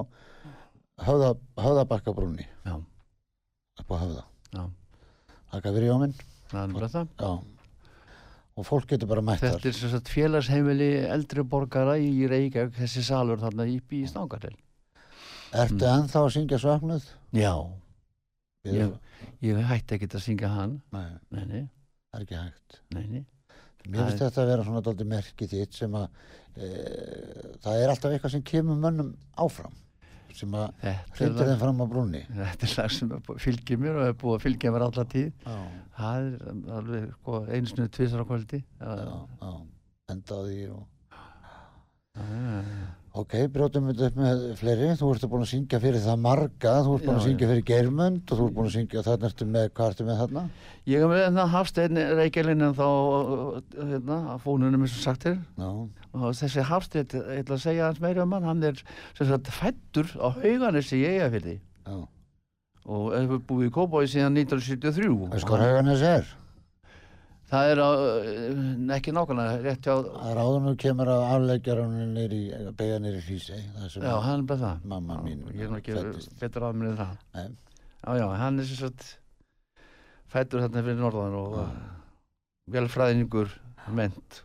B: höfða, höfðabakkabrúni.
C: Já.
B: Upp á höfða.
C: Já.
B: Þakka fyrir jóminn.
C: Það er bara það.
B: Já. Og fólk getur bara mætt
C: Þetta er sagt félagsheimili eldri borgara í Reykjavík, þessi salur þarna í, í Stangartil.
B: Ertu
C: Mm.
B: ennþá að syngja söknuð?
C: Já, Ég- ég hætti ekkert að syngja hann.
B: Nei,
C: Nei, nei,
B: það er ekki hægt.
C: nei, nei.
B: Mér finnst þetta að vera svona dálítið merkið þitt sem að e, það er alltaf eitthvað sem kemur mönnum áfram sem að
C: lag,
B: þeim fram á brúnni.
C: þetta er lag sem fylgir mér og er búið að fylgja mér alla tíð.
B: Já,
C: Það er alveg sko, einu snuð tvisar á kvöldi. Já,
B: já, já. Enda á því og...
C: já, já, já.
B: Ok, brjótum við upp með fleiri. Þú ert búin að syngja fyrir það marga, þú ert búin að
C: Já,
B: syngja fyrir Geirmund og þú ert búin að syngja, þarna ertu með, hvað ertu með þarna?
C: Ég er með hérna Hafstein Reykjælinn en þá hérna, að fónunum eins og sagt þér
B: Já,
C: og þessi Hafstein, ég ætla að segja hans meira um hann. Hann er sem sagt fættur á hauganessi í Eyjafirði.
B: Já,
C: og hefur búið í Kópói síðan 1973
B: Veist hvað Hauganes er?
C: Það er á, eh, ekki nákvæmlega rétt hjá
B: Það er áður nú kemur að afleggjaranum nýri, beigja nýri Hrísey, það sem
C: já, hann er bara það.
B: mamma mín
C: ég er nú ekki betur mér en það.
B: Nei.
C: já, já, hann er sagt fættur þarna fyrir norðan og velfræðingur ment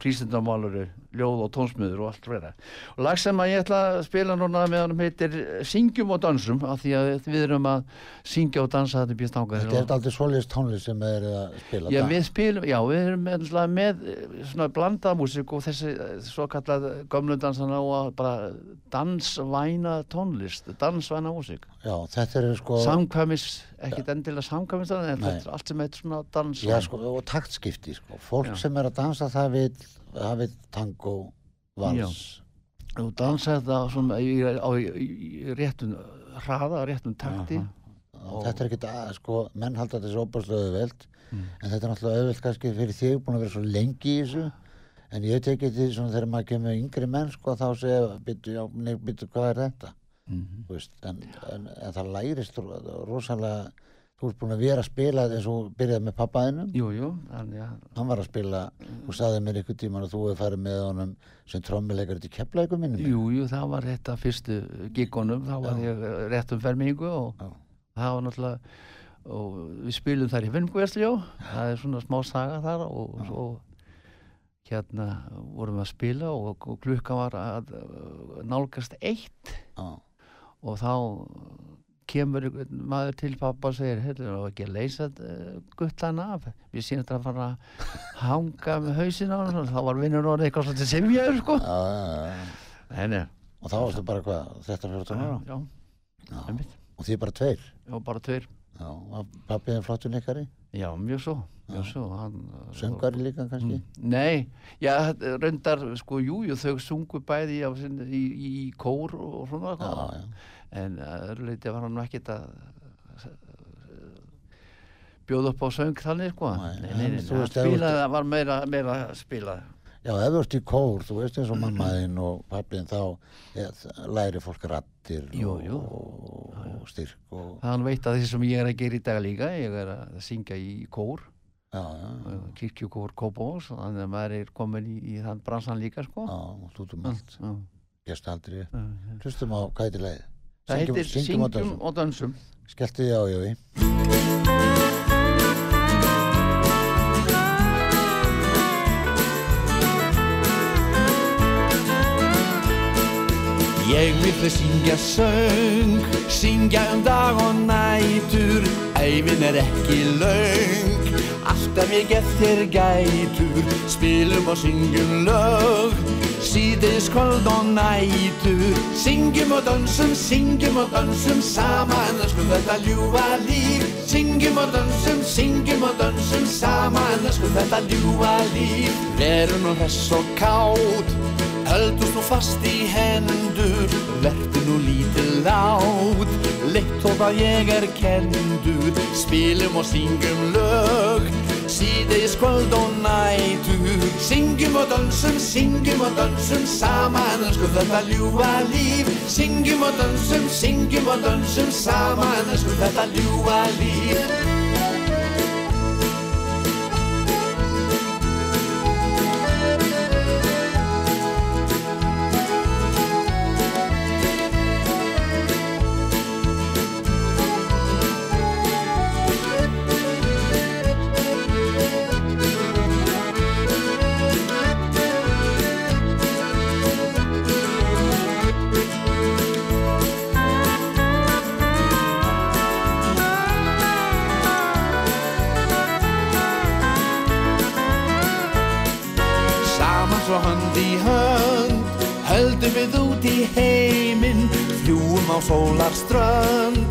C: prístundamáluru, ljóð og tónsmiður og allt vera. Og lag sem að ég ætla að spila núna með hann heitir Syngjum og dansum, af því að við erum að syngja og dansa þetta býst ángar.
B: Þetta er aldrei svoleiðist tónlist sem þeir eru að spila
C: Já, við spilum, já, við erum með, með eh, svona blandað músík og þessi eh, svo kallað gömludansana og bara dansvæna tónlist, dansvæna músík.
B: Já, þetta eru sko,
C: Samkvæmis, ekkit endilega samkvæmis en þetta er allt sem heitir svona dans.
B: já, sko, og taktskipti, sko. Fólk
C: Já.
B: sem er að dansa það vil, það vil tango, vals.
C: Þú dansa þetta svona í, á, réttum hraða, réttum takti.
B: Og Þetta er ekkert að, sko, menn halda þessi óbúrslega auðveld,
C: Mm.
B: en þetta er náttúrulega auðveld kannski fyrir þig, búin að vera svo lengi í þessu, en ég tekið því svona þegar maður kemur yngri menn, sko, þá segja, byttu, já, byttu, hvað er þetta?
C: Mhm.
B: Þú veist, en, en, en það lærist ro- rosalega, þú ert búin að vera að spila eins og byrjaði með pappaðinum,
C: Jú, jú, þannig að
B: hann var að spila og sagði mér ykkur tíman að þú hefði farið með honum sem trommuleikari til keflæku minnum.
C: Jú, jú, það var rétt að fyrstu gigunum, þá var
B: Já.
C: ég rétt um fermingu og
B: Já.
C: það var náttúrulega og við spilum þar í Finnbújastljó það er svona smá saga þar og svo hérna vorum við að spila og, og klukka var að nálgast eitt
B: Já,
C: og þá kemur maður til pappa og segir það var ekki að leysa uh, guttan af við sínum þetta að fara að hanga með hausin á hann og þá var vinnur orðið eitthvað svolítið semjaður sko
B: já, já, já.
C: Nei, nei,
B: Og þá varstu bara hvað, 13-14 ára?
C: já,
B: Já.
C: einmitt.
B: Og því bara tveir?
C: já, bara tveir
B: Já, var pappiðin flottur leikari?
C: já, mjög svo, mjög
B: Já.
C: svo hann,
B: Söngari líka kannski?
C: Mm, Nei, já, þetta reyndar, sko, jú, jú, þau sungu bæði í, í, í kór og svona,
B: Já,
C: sko.
B: já.
C: En að öðru leiti var hann nú ekkit að bjóða upp á söng þannig, sko.
B: Nei,
C: nei,
B: en
C: nei, nei,
B: þú
C: hann spilaði, það var meira, meira að spila.
B: Já, ef þú ert í kór, þú veist eins og mammaðinn og pappiðin þá ja, læri fólk rattir
C: Jú, jú.
B: og, og styrk og
C: Hann veit að því sem ég er að gera í dag líka, ég er að syngja í kór,
B: já,
C: kirkjukór Kópavós, þannig að maður er komin í, í þann bransan líka, sko.
B: já, og út um allt,
C: já.
B: Hlustum á leið?
C: Það heitir
B: syngjum dansum.
C: og dansum.
B: Skelltu því á, Jói.
D: Ég vil þau syngja söng, syngja um dag og nætur, æfin er ekki laung, alltaf ég gett þér gætur, spilum og syngjum lög, síðis kvöld og nætur, syngjum og dansum, syngjum og dansum, saman. Sko þetta ljúfa líf, syngjum og dansum, syngjum og dansum, saman. Sko þetta ljúfa líf, verum nú hress og kátt, Höldust nú fast í hendur, vertu nú lítið lát, leitt þótt að ég er kendur, spilum og syngjum lög, síðeis kvöld og nætur, syngjum og dansum, syngjum og dansum, saman sko þetta ljúfa líf, syngjum og dansum, syngjum og dansum, saman sko þetta ljúfa líf. Svo hönd í hönd Höldum við út í heiminn Fljúum á sólarströnd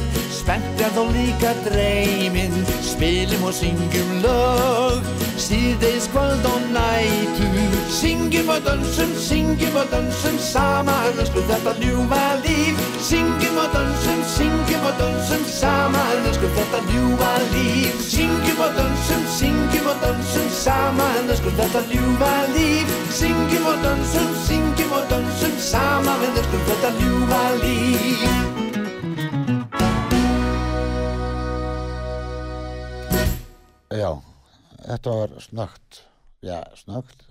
D: Spennt er þó líka dreyminn. Spilum og syngjum lög Síðdeis kvöld og nætur. Syngjum og dansum, syngjum og dansum Saman elsku þetta ljúfa líf. Syngjum og dansum, syngjum og dansum Saman elsku þetta ljúfa líf. Syngjum og dansum, syngjum og dansum Saman elsku þetta ljúfa líf. Syngjum og dansum, syngjum og dansum Saman elsku þetta ljúfa líf
B: þetta var snögt, já, snögt,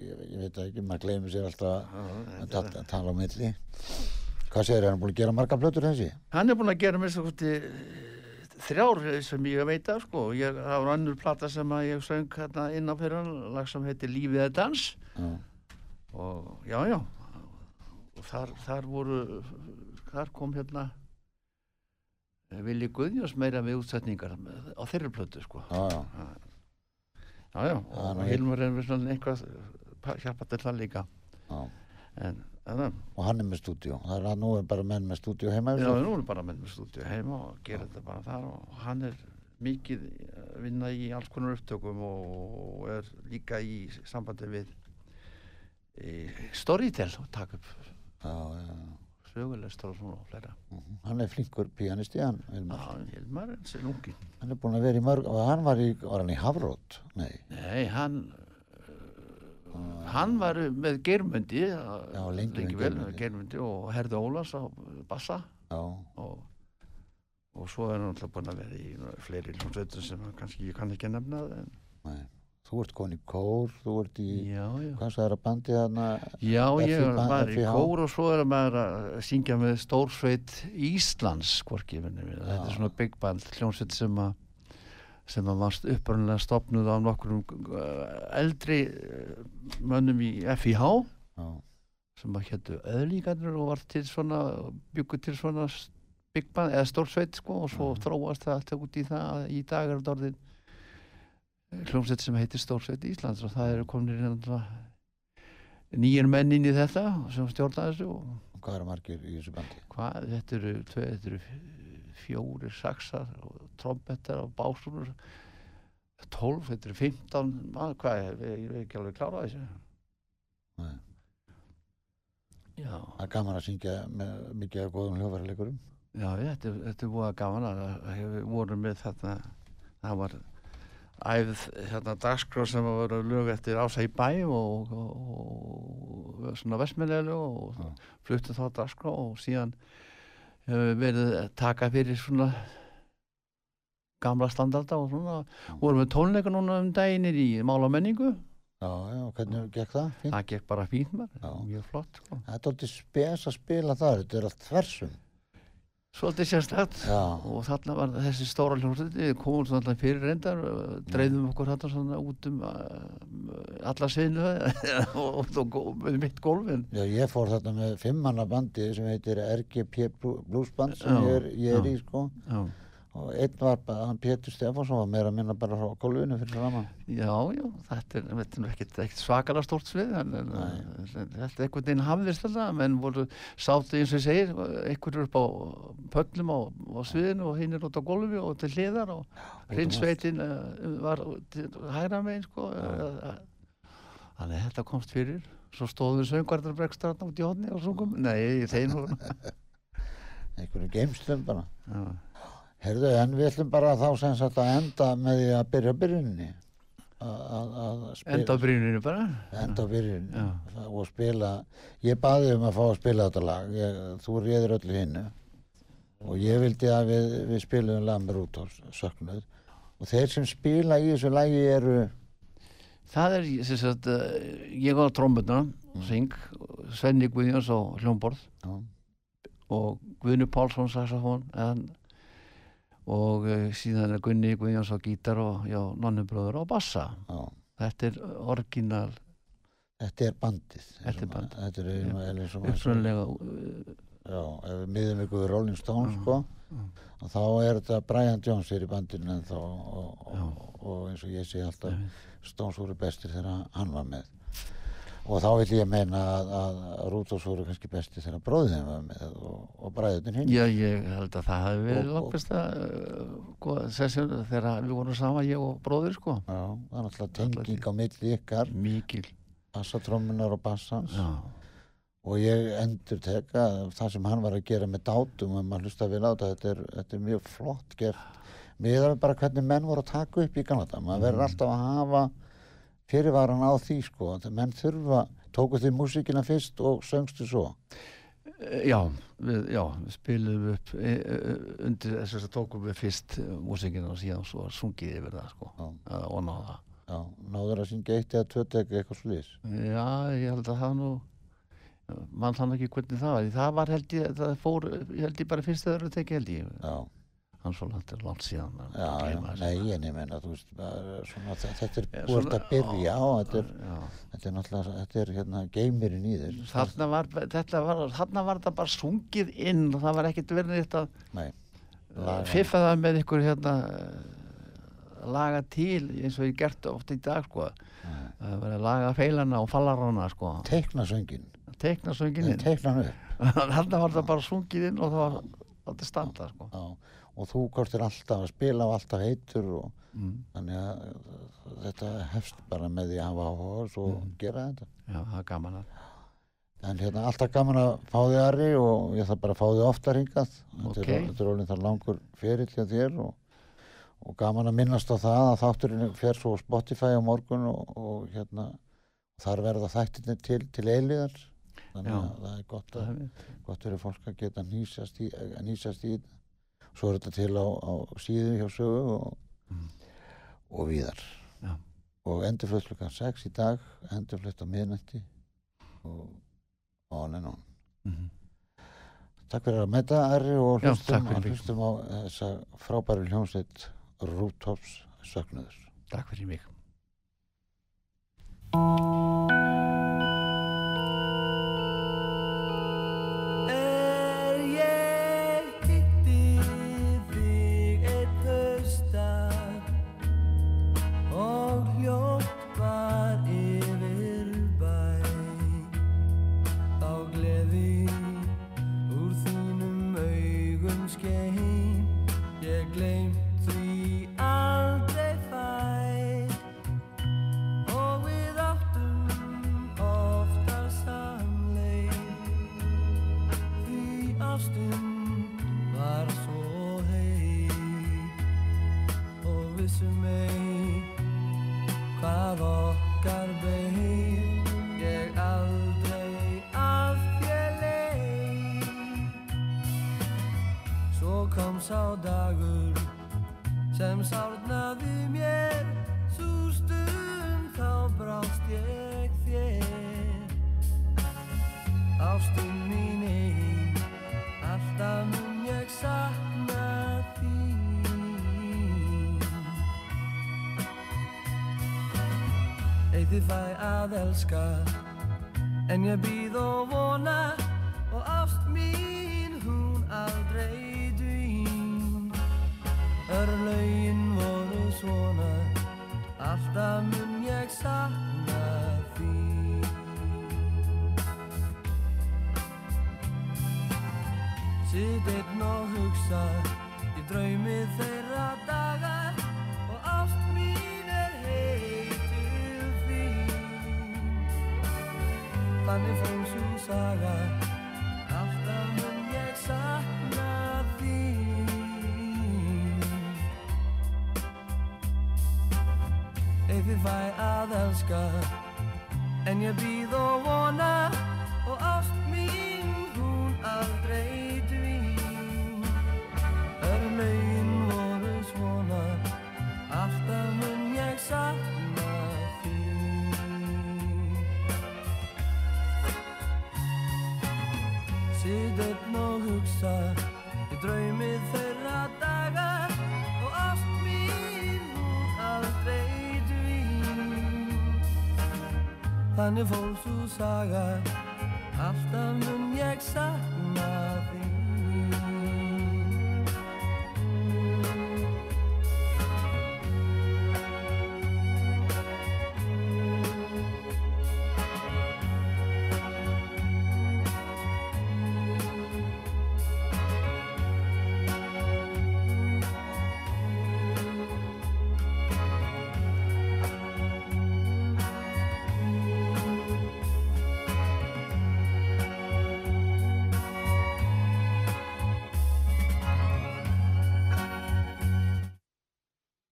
B: ég, ég veit ekki, maður gleymir sér alltaf að ta ta tala á milli. Hvað segir, er hann búin að gera marga plötur þessi?
C: Hann er búin að gera svo kuti þrjár sem ég veit af sko. Ég, það var önnur plata sem ég söng hérna inn á fyrir hann, lag sem heitir Lífið er dans
B: Já,
C: og já, já og þar, þar voru þar kom hérna eh, Vili Guðjóns meira við útsetningar á þeirri plötu sko.
B: já, já,
C: Já, já, og Hilmar er pa- hjálpa til það líka en, en
B: Og hann er með stúdíu. Það er að nú er bara menn með stúdíu heima.
C: Já, nú er bara menn með stúdíu heima og gera þetta bara þar og hann er mikið að vinna í alls konar upptökum og er líka í sambandi við í Storytel og taka upp
B: já, já.
C: Sögulestur og svona og fleira.
B: Mhm. Hann er flinkur pianisti, hann. Hilmar.
C: Já, Hilmar er sér lungi.
B: Hann er búin að vera í mörg, og hann var í, var hann í Hafrót? Nei,
C: Nei, hann uh, hann var með Geirmundi
B: Já, lengi með
C: vel
B: Geirmundi.
C: Geirmundi og Herði Ólafs á bassa
B: já,
C: og, og svo er hann alltaf búin að vera í fleiri hljómsveitur sem hann kannski ég kann ekki að nefna en,
B: nei. Þú ert koni kór, þú ert í,
C: já, já.
B: hvað sagði það bandið þarna?
C: Já, ég var í kór og svo er maður að syngja með stórsveit Íslands hvorki, minni, við. þetta er
B: Já.
C: svona big band hljómsveit sem að sem að varst upprunnilega stopnuð á nokkrum uh, eldri uh, mönnum í FIH
B: Já,
C: sem að héttu öðlíkarnir og var til svona byggu til svona big band eða stórsveit sko og svo
B: Mhm.
C: þróast það allt út í það að í dag er þetta orðin hljómsveit sem heitir stórsveit Íslands og það eru komin nýjir menn inn í þetta sem stjórna þessu og
B: hvað eru margir í þessu bandi?
C: hvað, þetta eru, þetta eru fjórir saxar og trombettar og básunur 12, þetta eru 15 mann, hvað, ég, ég er ekki alveg klára þessu
B: Nei.
C: já,
B: Það er gaman að syngja með mikið góðum hljófarleikurum.
C: já, þetta, er- þetta er búið að gaman að að við vorum með þarna það var æfð hérna dagskrá sem að vera lög eftir ása í bæ og, og, og svona vestmennilegu og
B: Já.
C: fluttu þá dagskrá og síðan hefur verið taka fyrir svona gamla standarda og svona vorum við tónleika núna um daginir í mála menningu
B: Já, já, hvernig gekk það? Fínt.
C: það gekk bara maður,
B: Já.
C: mjög flott sko.
B: Það er alltaf spes að spila það, þetta er allt þversum.
C: Svolítið sérstætt
B: Já,
C: og þarna var þessi stóra hljómsveit við komum alltaf fyrir reyndar dreifðum okkur þarna svona út um uh, alla sviðinu [LAUGHS] og, mitt gólfin
B: já, ég fór þarna með fimmanna bandi sem heitir RGP Blues Band sem
C: Já,
B: ég er, ég er í, sko.
C: já,
B: Og einn var bara, hann Pétur Stefánsson var meira að minna bara frá gólfinu fyrir framann.
C: já, já þetta er, þetta er ekkit, ekkit svakalega stórt svið en, en,
B: Nei.
C: þetta er einhvern veginn hafðist þetta menn voru sátu eins og ég segir einhver upp á pöllum á, á sviðinu og hinn er út á gólfi og til hliðar og hrinsveitin uh, var til hægra megin sko uh, þannig að þetta komst fyrir svo stóðu söngvartar breggstarna út í hodni og sungum, nei, þeim voru [LAUGHS]
B: Einhverju geimslum bara.
C: já,
B: Herðu, en við ætlum bara þá sem sagt að enda með því að byrja byrjunni.
C: Enda bríninu bara?
B: Enda byrjunni og spila. Ég baði um að fá að spila þetta lag. Ég, þú réður öllu hinnu. Og ég vildi að við, við spilum lag með Rútors, söknuð. Og þeir sem spila í þessu lagi eru
C: það er, sem sagt, uh, ég á trombuna syng, Svenni Guðjóns á hljómborð.
B: Já,
C: og Guðni Pálsson saxofón en, og uh, síðan er Gunni Guðjóns á gítar og já, nonnubröður á bassa.
B: Já,
C: þetta er orginal
B: þetta er bandið
C: Þetta er bandið.
B: er
C: upprunalega uh,
B: miðum ykkur Rolling Stones sko, og þá er þetta Brian Jones er í bandinu en þá og, og, og eins og ég sé alltaf. Stones voru bestir þegar hann var með og þá vil ég meina að, að Rúdós voru kannski bestir þegar bróðið þeim var með og, og bræðutin hinn
C: Já, ég held að það hefði verið
B: og-
C: langbesta uh, sessjón þegar við vorum saman, ég og bróðir, sko.
B: Já, það er náttúrulega tenging á milli ykkar.
C: Mikil.
B: bassatrommunar og bassans.
C: Já,
B: og ég endur teka það sem hann var að gera með dátum og maður hlusta vel á þetta þetta er, þetta er mjög flott gert. Með það bara hvernig menn voru að taka upp í Kanada maður verður alltaf að hafa fyrirvaran á því sko menn þurfa, tóku því músíkina fyrst og söngstu svo
C: Eh, já, við, já, við spilum upp e, e, undir þess að tókum við fyrst músikina og síðan svo sungið yfir það, sko,
B: Já.
C: og náða.
B: Já, náður að syngja eitt eða tvö tek eitthvað slís.
C: Já, ég held að það nú mann þannig ekki hvernig það var það var held ég, það fór held ég bara fyrst þegar það tekið held ég
B: Já,
C: hann svo langt er langt síðan að
B: já, nei, en ég meina, veist, svona, þe- þetta er
C: Já,
B: búið
C: svona-
B: að byrja á, þetta er, þetta er náttúrulega, þetta er hérna geimirinn í þér.
C: þarna var, þetta var, þarna var þetta bara sungið inn og það var ekkert verið neitt að
B: Nei,
C: uh,
B: Laga.
C: fiffa það með ykkur hérna uh, laga til eins og ég gert oft í dag sko. Það var að laga feilana og fallarana sko.
B: Teikna söngin,
C: teikna söngin inn.
B: teikna hann upp. [LAUGHS]
C: þarna var þetta bara sungið inn og það var þetta standa sko.
B: Já, og þú er alltaf að spila og alltaf heitur og
C: mm.
B: þannig að uh, þetta hefst bara með því að hafa áhuga og svo
C: Mm.
B: gera þetta.
C: já, það er gaman að
B: En hérna alltaf gaman að fá þig Ari og ég þarf bara að fá þig oftar hingað. Þetta
C: Ok.
B: er, þetta er orðin þar langur ferill hjá þér og, og gaman að minnast á það að þátturinn fer svo Spotify á morgun og, og hérna þar verða þættirnir til, til eiliðar. Þannig
C: Já.
B: að það er gott,
C: er
B: gott fyrir fólk að geta nýsast í þetta. Svo er þetta til á, á síðu hjá sögu og,
C: Mm.
B: og víðar.
C: Já.
B: Og endurflutt klukkan 6 í dag, endurflutt á miðnætti og on and on.
C: Mhm.
B: Takk fyrir að metta Ari og
C: Já,
B: hlustum,
C: mig.
B: hlustum á þessa frábæru hljómsveit Rooftops söknuður.
C: takk fyrir mig
G: að elska, en ég býð og vona, og ást mín hún aldrei dvín. Örlaugin voru svona, alltaf mun ég sakna þín. Sitt einn og hugsa Ég draumi þeirra Þannig fór svo saga. Alltaf mun ég sakna þín. Ef ég fæ að elska En ég býð og vona